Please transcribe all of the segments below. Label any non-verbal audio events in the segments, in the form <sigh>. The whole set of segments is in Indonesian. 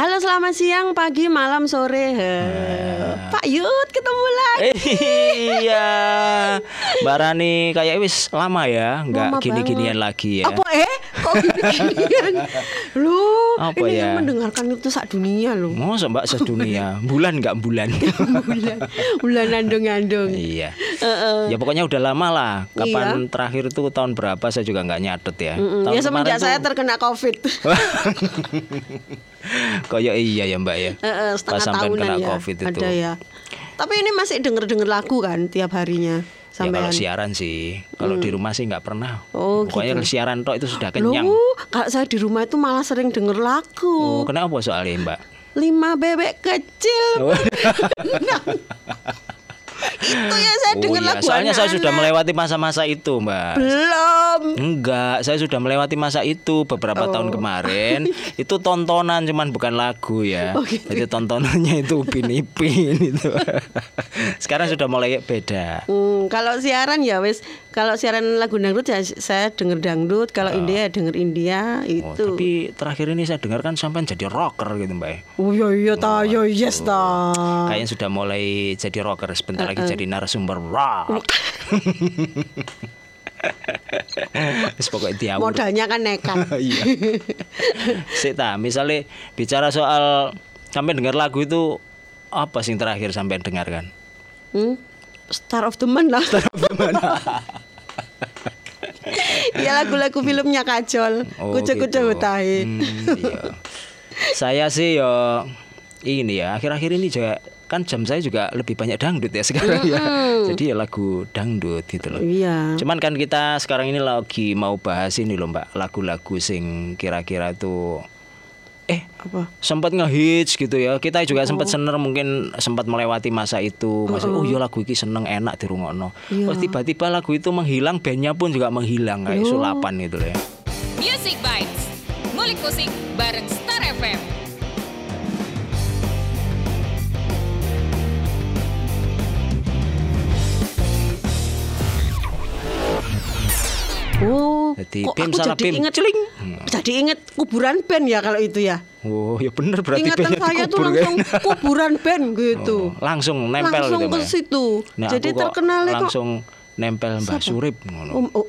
Halo selamat siang, pagi, malam, sore. Heh. Pak Yud ketemu lagi. Eh, iya, Mbak Rani kayak wis lama ya, nggak gini-ginian lagi ya. Apa eh? Kok gini-ginian? Lu, Apa ini ya? yang mendengarkan itu sak dunia loh. Masa Mbak sedunia, bulan nggak bulan. <laughs> Bulan, bulan andung-andung. iya. Heeh. Ya pokoknya udah lama lah. Kapan Iya. terakhir itu tahun berapa saya juga nggak nyatet ya. Mm-mm. Tahun Ya semenjak kemarin saya tuh- terkena COVID. <laughs> Kayak iya ya Mbak ya. Heeh, setengah Pas tahunan kena ya. COVID itu. Ada ya. Tapi ini masih denger-denger lagu kan tiap harinya. Ya kalau Sampai siaran sih, kalau di rumah sih nggak pernah. Oh, Pokoknya gitu. siaran tok itu sudah kenyang. Loh, kalau saya di rumah itu malah sering denger Oh, lagu. kenapa soalnya Mbak? Lima bebek kecil. Oh. <laughs> itu ya saya Oh denger iya, lagu soalnya saya sudah melewati masa-masa itu, Mbak. Belum. Enggak, saya sudah melewati masa itu beberapa Oh. tahun kemarin. <laughs> itu tontonan cuman bukan lagu ya. Oh, gitu. Jadi tontonannya itu Upin Ipin <laughs> itu. Sekarang sudah mulai beda. Hmm, kalau siaran ya wes, kalau siaran lagu dangdut ya saya denger dangdut, kalau India ya denger India Oh, itu. tapi terakhir ini saya dengarkan sampai jadi rocker gitu, Mbak. Oh iya iya ta, ya yes ta. Kayaknya sudah mulai jadi rocker, sebentar lagi jadi narasumber rock. <laughs> Pokoknya diawur. Modalnya kan nekat. <laughs> Iya. Sik ta, misalnya bicara soal sampai dengar lagu itu apa sih terakhir sampai dengarkan? Hmm? Star of the Man lah. <laughs> ya lagu-lagu filmnya kacol. Oh, Kucu-kucu gitu. Hmm, iya. Saya sih yo ini ya akhir-akhir ini juga kan jam saya juga lebih banyak dangdut ya sekarang ya. Jadi ya lagu dangdut gitu loh. Iya. Cuman kan kita sekarang ini lagi mau bahas ini loh Mbak, lagu-lagu sing kira-kira tuh eh Apa? sempat ngehits gitu ya. Kita juga sempat seneng mungkin sempat melewati masa itu. Masih oh iya lagu iki seneng enak dirungokno. Iya. Terus tiba-tiba lagu itu menghilang, bandnya pun juga menghilang kayak sulapan gitu ya. Music Bites. Ngulik musik bareng Star FM. Jadi, kok aku salah jadi bim, inget celing. Jadi inget kuburan band ya kalau itu ya. Oh, ya bener berarti Ingatan saya tuh langsung kan? <laughs> kuburan band gitu. Oh, langsung nempel langsung gitu ke Mbak. situ. Nah, Jadi terkenal kok. langsung nempel Mbah Surip ngono. Oh, oh,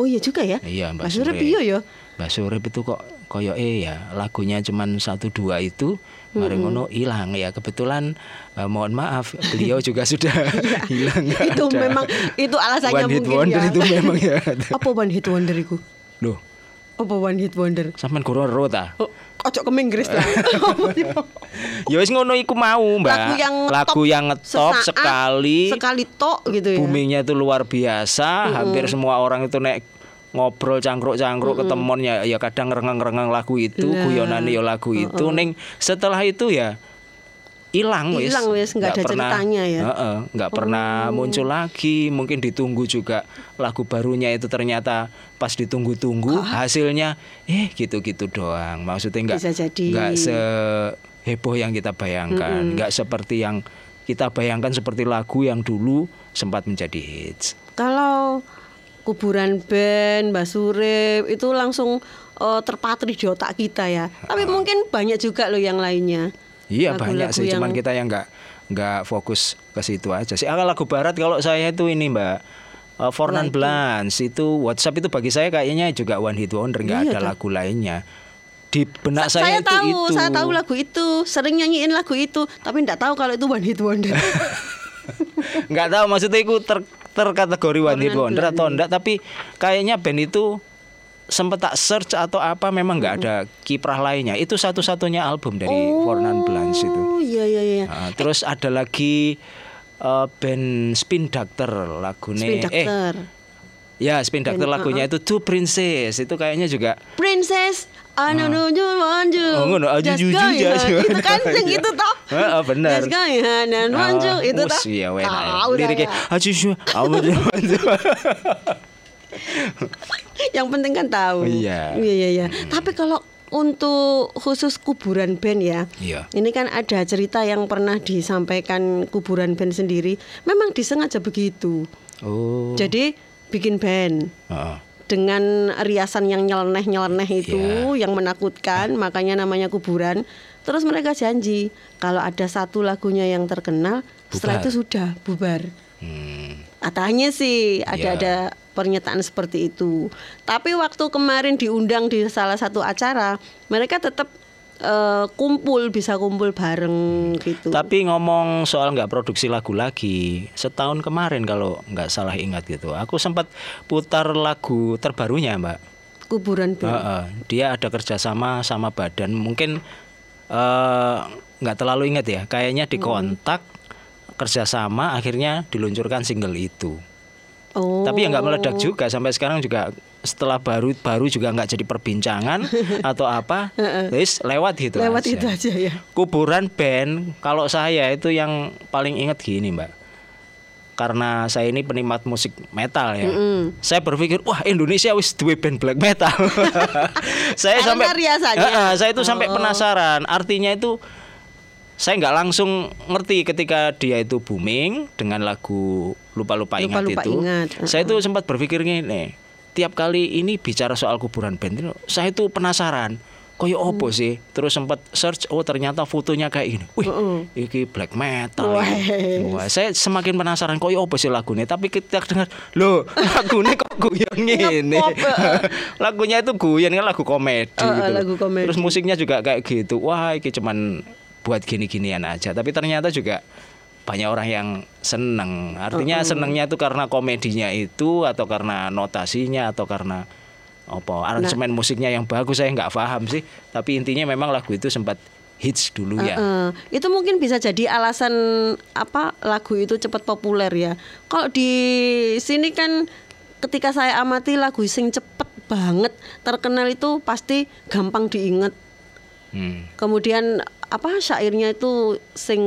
oh iya juga ya. Iya Mbak Mas Surip Surip. iya ya. Mbak Surip itu kok koyo eh ya lagunya cuman satu dua itu mari ngono hilang ya kebetulan eh, mohon maaf beliau <laughs> juga sudah hilang Iya. <laughs> itu ada. memang itu alasannya one hit mungkin wonder ya. itu memang ya <laughs> Apa one hit wonder iku? loh Apa one hit wonder? sampean kurang ro ta Oh, ke Inggris lah. ya wis ngono iku mau mbak lagu yang lagu yang ngetop sesaat, sekali sekali tok gitu ya. boomingnya itu luar biasa hampir semua orang itu nek ngobrol cangkruk-cangkruk ketemuan ya ya kadang rengeng-rengeng lagu itu Lah. guyonane ya lagu itu. Ning setelah itu ya hilang wis. Hilang wis, nggak ada pernah- ceritanya ya? Oh. Heeh, nggak pernah muncul lagi. Mungkin ditunggu juga lagu barunya itu ternyata pas ditunggu-tunggu hasilnya eh gitu-gitu doang. Maksudnya nggak Bisa jadi. nggak seheboh yang kita bayangkan. Nggak seperti yang kita bayangkan seperti lagu yang dulu sempat menjadi hits. Kalau kuburan band, Mbak Surip itu langsung eh, terpatri di otak kita ya. Tapi mungkin banyak juga loh yang lainnya. Iya Lagu-lagu banyak sih, yang- cuman kita yang nggak nggak fokus ke situ aja sih. Ah, lagu barat kalau saya itu ini mbak, uh, Fornan Lagu. Blans itu WhatsApp itu bagi saya kayaknya juga one hit wonder, nggak Iya, ada Kak. lagu lainnya. Di benak Sa- saya, saya itu tahu, itu. saya tahu lagu itu, sering nyanyiin lagu itu, tapi tidak tahu kalau itu one hit wonder. <laughs> nggak tahu maksudnya itu ter terkategori one hit wonder atau enggak, tapi kayaknya band itu sempat tak search atau apa memang nggak ada kiprah lainnya. Itu satu-satunya album dari Fornan Blans itu. Oh iya iya iya. Nah, terus ada lagi eh, band Spin Doctor lagunya Spin eh Doctor. ya Spin Doctor lagunya itu Two Princess itu kayaknya juga Princess, Know you want you. Oh, ngono, aju, Just ju, ju, going jas. on. Itu kan <laughs> Iya. itu toh. Heeh, on and want you. Ah, Itu mus, toh. Iya, enak. ya. Liriknya aju awu, awu. Yang penting kan tahu. Iya. Iya iya iya. Tapi kalau untuk khusus kuburan band ya. Iya. Ini kan ada cerita yang pernah disampaikan kuburan band sendiri. Memang disengaja begitu. Oh. Jadi bikin band Heeh. Dengan riasan yang nyeleneh-nyeleneh itu Iya. yang menakutkan, makanya namanya kuburan. Terus mereka janji kalau ada satu lagunya yang terkenal, setelah Bubar. itu sudah bubar. Hmm. Katanya sih ada Ya. ada pernyataan seperti itu. Tapi waktu kemarin diundang di salah satu acara, mereka tetap eh, kumpul bisa kumpul bareng gitu. Tapi ngomong soal nggak produksi lagu lagi, setahun kemarin kalau nggak salah ingat gitu, aku sempat putar lagu terbarunya, Mbak. kuburan band. Heeh, dia ada kerjasama sama badan, mungkin eh, nggak terlalu ingat ya, kayaknya dikontak kerjasama, akhirnya diluncurkan single itu. Oh. Tapi ya nggak meledak juga sampai sekarang juga setelah baru baru juga nggak jadi perbincangan <laughs> atau apa, terus lewat gitu. Lewat aja. itu aja ya. kuburan band kalau saya itu yang paling ingat gini mbak karena saya ini penikmat musik metal ya saya berpikir wah Indonesia wis duwe band black metal <laughs> saya Karena sampai riasannya. Heeh, saya itu sampai Oh. penasaran artinya itu saya nggak langsung ngerti ketika dia itu booming dengan lagu lupa lupa ingat Lupa-lupa itu ingat. saya itu sempat berpikir gini tiap kali ini bicara soal kuburan itu saya itu penasaran koyo opo Hmm. sih? Terus sempat search oh ternyata fotonya kayak gini. Wih iki black metal. Ini. Wah, saya semakin penasaran koyo opo sih lagunya tapi kita dengar loh <laughs> lagunya kok guyon Ngepop, heeh. <laughs> lagunya itu guyon kan lagu komedi Heeh, gitu. lagu komedi. terus musiknya juga kayak gitu. Wah ini cuman buat gini-ginian aja. Tapi ternyata juga banyak orang yang seneng artinya senengnya itu karena komedinya itu atau karena notasinya atau karena apa aransemen Nah. musiknya yang bagus saya nggak paham sih tapi intinya memang lagu itu sempat hits dulu ya Heeh. itu mungkin bisa jadi alasan apa lagu itu cepat populer ya. Kalau di sini kan ketika saya amati lagu sing cepet banget terkenal itu pasti gampang diinget. Hmm. Kemudian apa syairnya itu sing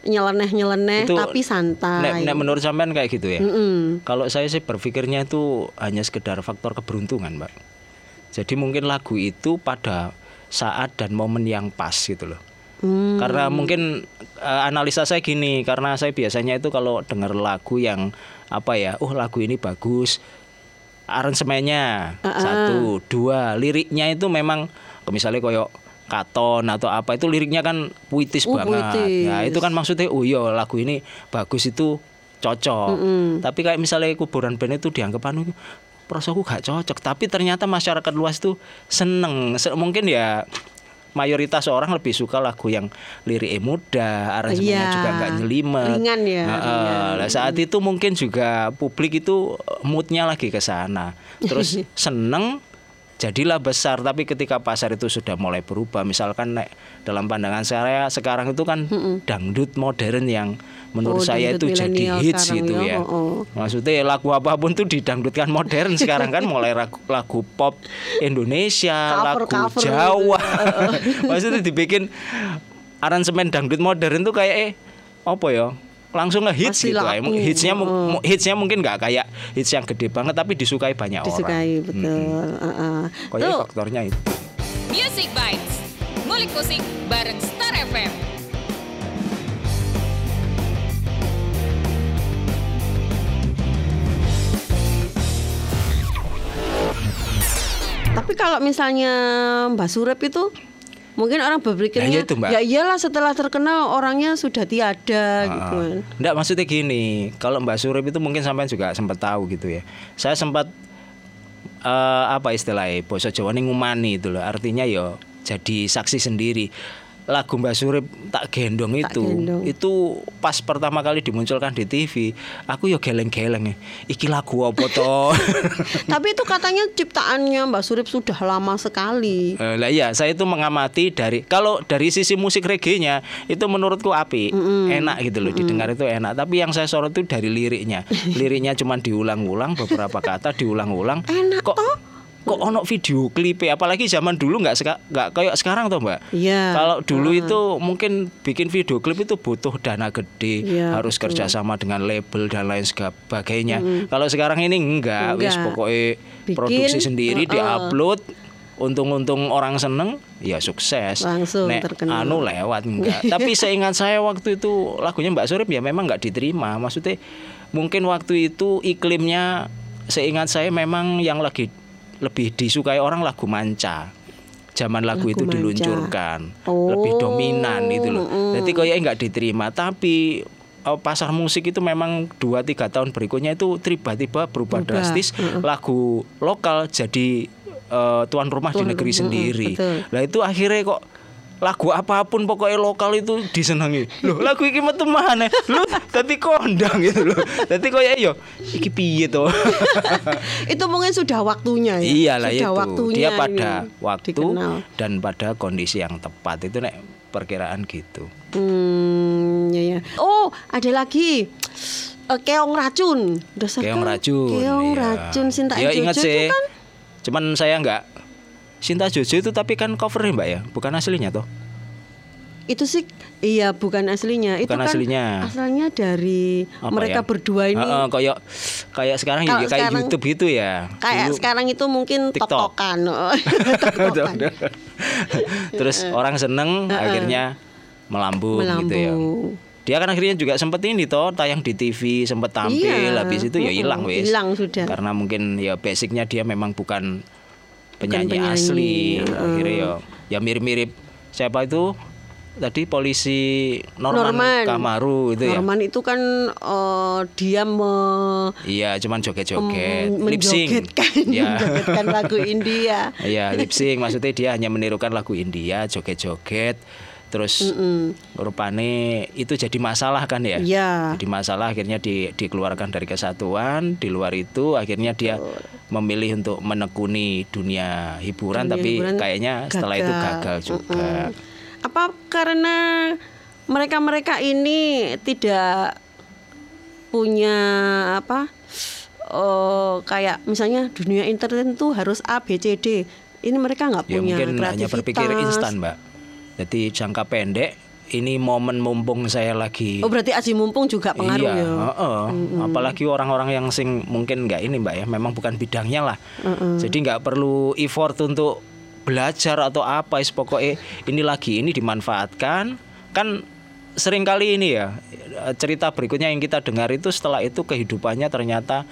nyeleneh-nyeleneh tapi santai. Nek, nek menurut sampean kayak gitu ya Mm-mm. Kalau saya sih berpikirnya itu hanya sekedar faktor keberuntungan, Mbak. Jadi mungkin lagu itu pada saat dan momen yang pas gitu loh. Hmm. Karena mungkin eh, analisa saya gini, karena saya biasanya itu kalau dengar lagu yang apa ya, oh lagu ini bagus, aransemennya satu, dua, liriknya itu memang misalnya koyok katon atau apa itu liriknya kan puitis Oh, banget. puitis. Ya itu kan maksudnya oh iya lagu ini bagus itu cocok. Tapi kayak misalnya kuburan band itu dianggap anu perasaanku gak cocok. Tapi ternyata masyarakat luas tuh seneng. Se- Mungkin ya mayoritas orang lebih suka lagu yang liriknya muda, aransemennya Iya. juga nggak nyelimet. Ringan ya, Heeh. ringan. Lah, saat itu mungkin juga publik itu moodnya lagi ke sana. Terus <laughs> seneng jadilah besar tapi ketika pasar itu sudah mulai berubah misalkan nek dalam pandangan saya sekarang itu kan dangdut modern yang menurut Oh, saya itu jadi hits gitu ya, ya. oh, oh. Maksudnya lagu apa pun tuh didangdutkan modern sekarang kan mulai lagu, lagu pop Indonesia, lagu Cover-cover Jawa. gitu. <laughs> <laughs> Maksudnya dibikin aransemen dangdut modern tuh kayak eh apa ya? Langsung ngehits gitu. laku. Emang Hitsnya Oh. hitsnya mungkin nggak kayak hits yang gede banget tapi disukai banyak orang. Disukai betul. Heeh. Kayaknya Tuh, faktornya itu. Music Bites. Ngulik musik bareng Star FM. Tapi kalau misalnya Mbak Surep itu mungkin orang berpikirnya iya itu, Mbak. ya iyalah setelah terkenal orangnya sudah tiada gitu kan. Enggak maksudnya gini, kalau Mbak Surip itu mungkin sampean juga sempat tahu gitu ya. Saya sempat eh, apa istilahnya bahasa Jawa ini ngumani itu loh. Artinya ya jadi saksi sendiri. Lagu Mbak Surip tak gendong Tak itu, gendong. itu pas pertama kali dimunculkan di TV, aku ya geleng-geleng nih. Iki lagu apa toh? <laughs> Tapi itu katanya ciptaannya Mbak Surip sudah lama sekali. Eh, lah iya, saya itu mengamati dari kalau dari sisi musik reggae-nya itu menurutku api, enak gitu loh, didengar itu enak. Tapi yang saya sorot itu dari liriknya. <laughs> Liriknya cuma diulang-ulang beberapa kata diulang-ulang. Enak kok kok ono video klip apalagi zaman dulu nggak seka- nggak kayak sekarang toh mbak Iya. kalau dulu itu mungkin bikin video klip itu butuh dana gede Iya, harus betul. kerjasama dengan label dan lain sebagainya kalau sekarang ini enggak, wis Enggak. pokoknya Bikin, produksi sendiri heeh. diupload untung-untung orang seneng ya sukses Langsung Nek terkenal. anu lewat enggak <laughs> tapi seingat saya waktu itu lagunya Mbak Surip ya memang nggak diterima maksudnya mungkin waktu itu iklimnya seingat saya memang yang lagi lebih disukai orang lagu manca. Zaman lagu, Lagu itu manja. diluncurkan Oh, lebih dominan itu loh. Jadi kayaknya nggak diterima tapi eh, pasar musik itu memang 2-3 tahun berikutnya itu tiba-tiba berubah Berubah, drastis. Lagu lokal jadi eh, tuan rumah di Tuan negeri rumah, sendiri. lah itu akhirnya kok lagu apa pun pokoknya lokal itu disenangi loh lagu iki metu mana loh tadi kondang gitu loh tadi kayak yo iki piye to <laughs> itu mungkin sudah waktunya ya. iyalah sudah itu waktunya dia ini pada waktu dikenal. dan pada kondisi yang tepat itu nek perkiraan gitu Hmm, ya ya. Oh, ada lagi. Eh, keong racun. Dasar keong racun Keong iya. racun Sinta ya ingat sih kan cuman saya nggak Sinta Jojo itu tapi kan covernya mbak ya bukan aslinya toh itu sih iya bukan aslinya. itu Bukan kan aslinya. asalnya dari Apa mereka ya? berdua ini. Heeh, kayak kayak sekarang ya kayak sekarang- YouTube gitu ya Kayak Dulu- sekarang itu mungkin TikTok. tok-tokan. <laughs> <laughs> Tok-tokan. Terus orang seneng akhirnya melambung, gitu ya. Melambung. Dia kan akhirnya juga sempet ini toh tayang di TV, sempet tampil, Iya. habis itu ya hilang wes. hilang sudah. Karena mungkin ya basicnya dia memang bukan penyanyi, penyanyi, asli. heeh. Akhirnya ya ya mirip-mirip siapa itu tadi polisi Norman, Norman. Kamaru itu ya. Norman itu kan eh, dia me- Iya, cuman joget-joget, lip sync. Ya. <laughs> menjogetkan lagu India. Iya, lip sync maksudnya dia hanya menirukan lagu India, joget-joget. Terus rupane itu jadi masalah kan ya? Iya. Jadi masalah akhirnya di- dikeluarkan dari kesatuan. Di luar itu akhirnya dia memilih untuk menekuni dunia hiburan, Dunia tapi hiburan kayaknya setelah itu gagal juga. Mm-mm. Apa karena mereka-mereka ini tidak punya apa? Oh, kayak misalnya dunia internet itu harus A B C D. Ini mereka nggak Ya punya mungkin hanya berpikir kreativitas. instan, Mbak. Jadi jangka pendek ini momen mumpung saya lagi Oh berarti aji mumpung juga pengaruh iya, ya. heeh. apalagi orang-orang yang sing mungkin nggak ini mbak ya, memang bukan bidangnya lah. Jadi nggak perlu effort untuk belajar atau apa, is pokoknya ini lagi ini dimanfaatkan. Kan sering kali ini ya cerita berikutnya yang kita dengar itu setelah itu kehidupannya ternyata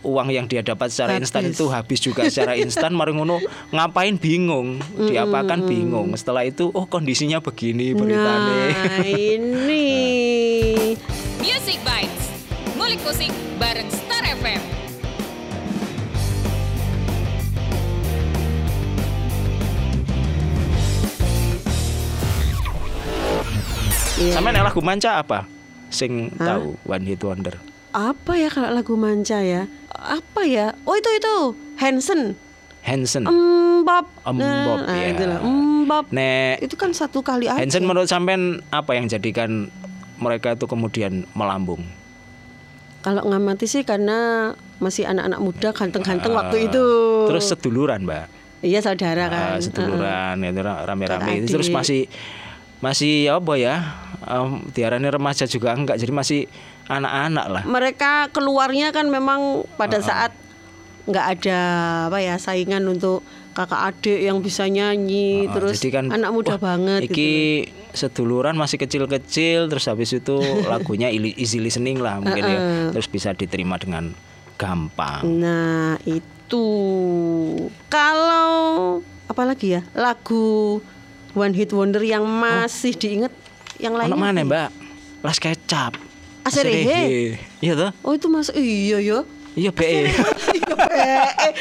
uang yang dia dapat secara instan itu habis juga secara <laughs> instan mari ngono ngapain bingung diapakan bingung setelah itu oh kondisinya begini beritanya Nah <laughs> ini Music Bites. Ngulik musik bareng Star FM. Sama nek lagu manca apa? Sing tahu One Hit Wonder. apa ya kalau lagu manca ya? Apa ya? Oh itu itu Hansen. Hansen. Embab. Embab, nah, ya. Embab. Nek Itu kan satu kali aja. Hansen menurut sampean apa yang jadikan mereka itu kemudian melambung? Kalau ngamati sih karena masih anak-anak muda ganteng-ganteng waktu itu. Ah, Terus seduluran, Mbak. Iya saudara kan. Ah, seduluran itu ra- rame-rame itu terus masih masih apa ya? Um, diarani remaja juga enggak jadi masih anak-anak lah. Mereka keluarnya kan memang pada saat nggak ada apa ya saingan untuk kakak adik yang bisa nyanyi Ah, terus jadi kan, anak muda wah, banget Iki gitu. seduluran masih kecil-kecil terus habis itu <laughs> lagunya easy listening lah mungkin ya. Terus bisa diterima dengan gampang. Nah, itu kalau apa lagi ya? Lagu One Hit Wonder yang masih diingat yang Ono lainnya. mana, Mbak? Las kecap. Aserehe. Aserehe. Iya toh? Oh, itu masuk iya ya. Iya, BE. Iya, eh.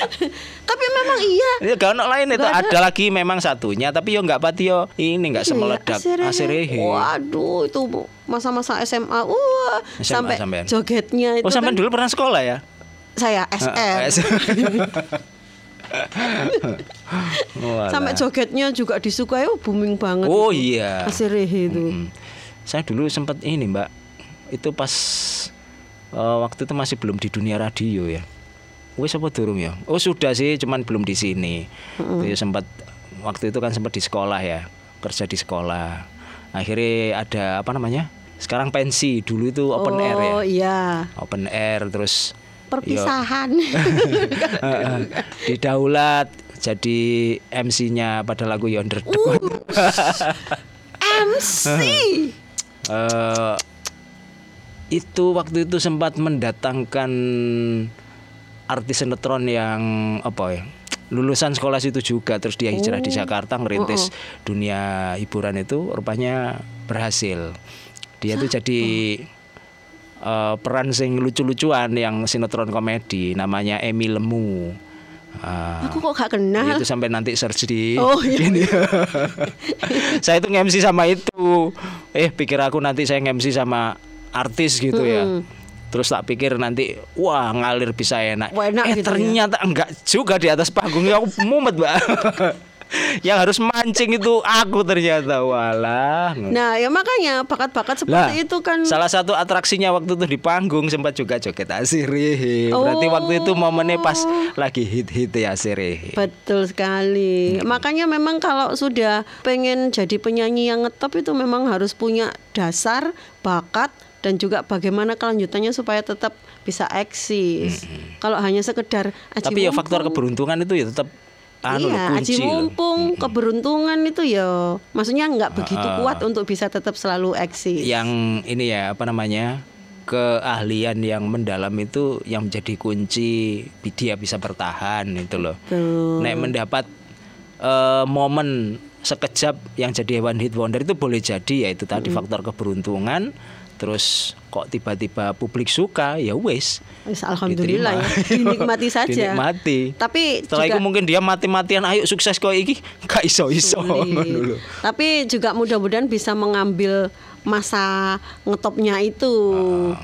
Tapi memang iya. Ya gak ono lain itu ada. ada lagi memang satunya tapi yo nggak pati yo ini nggak Iya, semeledak Aserehe. Aserehe. Waduh, itu masa-masa SMA. Wah, SMA sampai sampean. jogetnya itu Oh, sampean kan dulu pernah sekolah ya? saya Eh, SM. <laughs> Sampai jogetnya juga disukai, oh booming banget. Oh itu. iya. Aserehe itu. Mm. Saya dulu sempat ini, Mbak. Itu pas eh, waktu itu masih belum di dunia radio ya. Wis apa durung ya? Oh, sudah sih, cuman belum di sini. Itu sempat waktu itu kan sempat di sekolah ya, kerja di sekolah. Akhirnya ada apa namanya? Sekarang pensi, dulu itu open air ya. Oh iya. Open air terus Perpisahan. <laughs> Di daulat jadi MC-nya pada lagu Yonder Deep. <laughs> MC. Eh, itu waktu itu sempat mendatangkan artis sinetron yang apa ya lulusan sekolah situ juga terus dia hijrah Oh. di Jakarta ngerintis dunia hiburan itu rupanya berhasil dia tuh jadi eh, peran sing lucu-lucuan yang sinetron komedi namanya Emi Lemu Ah, Aku kok gak kenal. itu sampai nanti search di Oh, iya. <laughs> ini. saya itu nge-MC sama itu eh pikir aku nanti saya nge-MC sama artis gitu ya. Terus tak pikir nanti wah ngalir bisa enak, Wah, enak eh gitu ya. ternyata enggak juga di atas panggung ya aku mumet mbak. <laughs> Yang harus mancing itu aku ternyata. Walah Nah, ya makanya bakat-bakat lah seperti itu kan salah satu atraksinya waktu itu di panggung sempat juga joget asirihe berarti waktu itu momennya pas lagi hit-hit ya asirihe Betul sekali. Makanya memang kalau sudah pengen jadi penyanyi yang ngetop itu memang harus punya dasar, bakat dan juga bagaimana kelanjutannya supaya tetap bisa eksis. Kalau hanya sekedar aji tapi ya faktor keberuntungan itu ya tetap anu iya, aji kunci loh. mumpung, keberuntungan itu ya maksudnya nggak begitu Ah. kuat untuk bisa tetap selalu eksis. yang ini ya apa namanya keahlian yang mendalam itu yang menjadi kunci dia bisa bertahan itu loh. Betul. Nek mendapat eh, momen sekejap yang jadi one hit wonder itu boleh jadi ya itu tadi faktor keberuntungan terus kok tiba-tiba publik suka ya wes Alhamdulillah ya, <laughs> dinikmati saja. Dinikmati. Tapi setelah juga itu mungkin dia mati-matian ayo sukses kok iki <laughs> gak ngono lho. Tapi juga mudah-mudahan bisa mengambil masa ngetopnya itu Ah.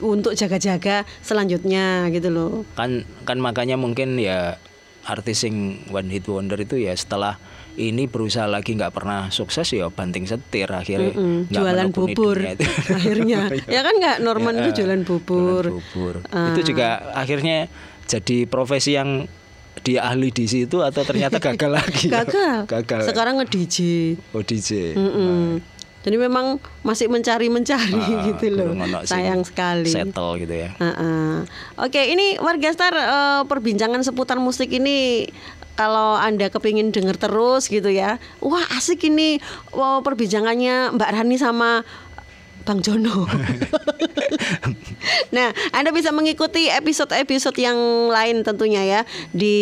untuk jaga-jaga selanjutnya gitu loh. kan kan makanya mungkin ya artis yang one hit wonder itu ya setelah ini berusaha lagi nggak pernah sukses ya banting setir akhirnya Mm, nggak jualan bubur <laughs> itu. akhirnya. <laughs> ya kan nggak Norman Ya, itu jualan bubur. jualan bubur. Ah. itu juga akhirnya jadi profesi yang dia ahli di situ atau ternyata <laughs> gagal lagi Gagal. gagal Sekarang nge-DJ. oh DJ Mm-mm. Jadi memang masih mencari-mencari Ah, gitu loh. Sayang sekali. settle gitu ya Heeh. Oke, ini warga Star eh, perbincangan seputar musik ini kalau anda kepingin denger terus gitu ya, wah asik ini wow, perbincangannya Mbak Rani sama Bang Jono. <laughs> nah, Anda bisa mengikuti episode-episode yang lain tentunya ya di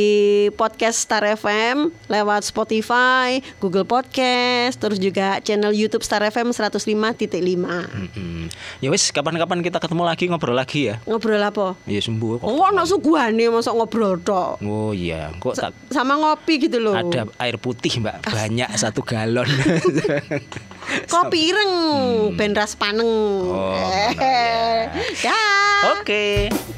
podcast Star FM lewat Spotify, Google Podcast, terus juga channel YouTube Star FM 105.5. Mm-mm. ya wes kapan-kapan kita ketemu lagi ngobrol lagi ya Ngobrol apa? ya sembuh kok Oh, ono suguhane masa ngobrol tok. oh iya kok tak Sama ngopi gitu loh. ada air putih mbak banyak satu galon <laughs> Kopi ireng, ben ras paneng. Hmm. Oh, <laughs> ngono ya. Oke Music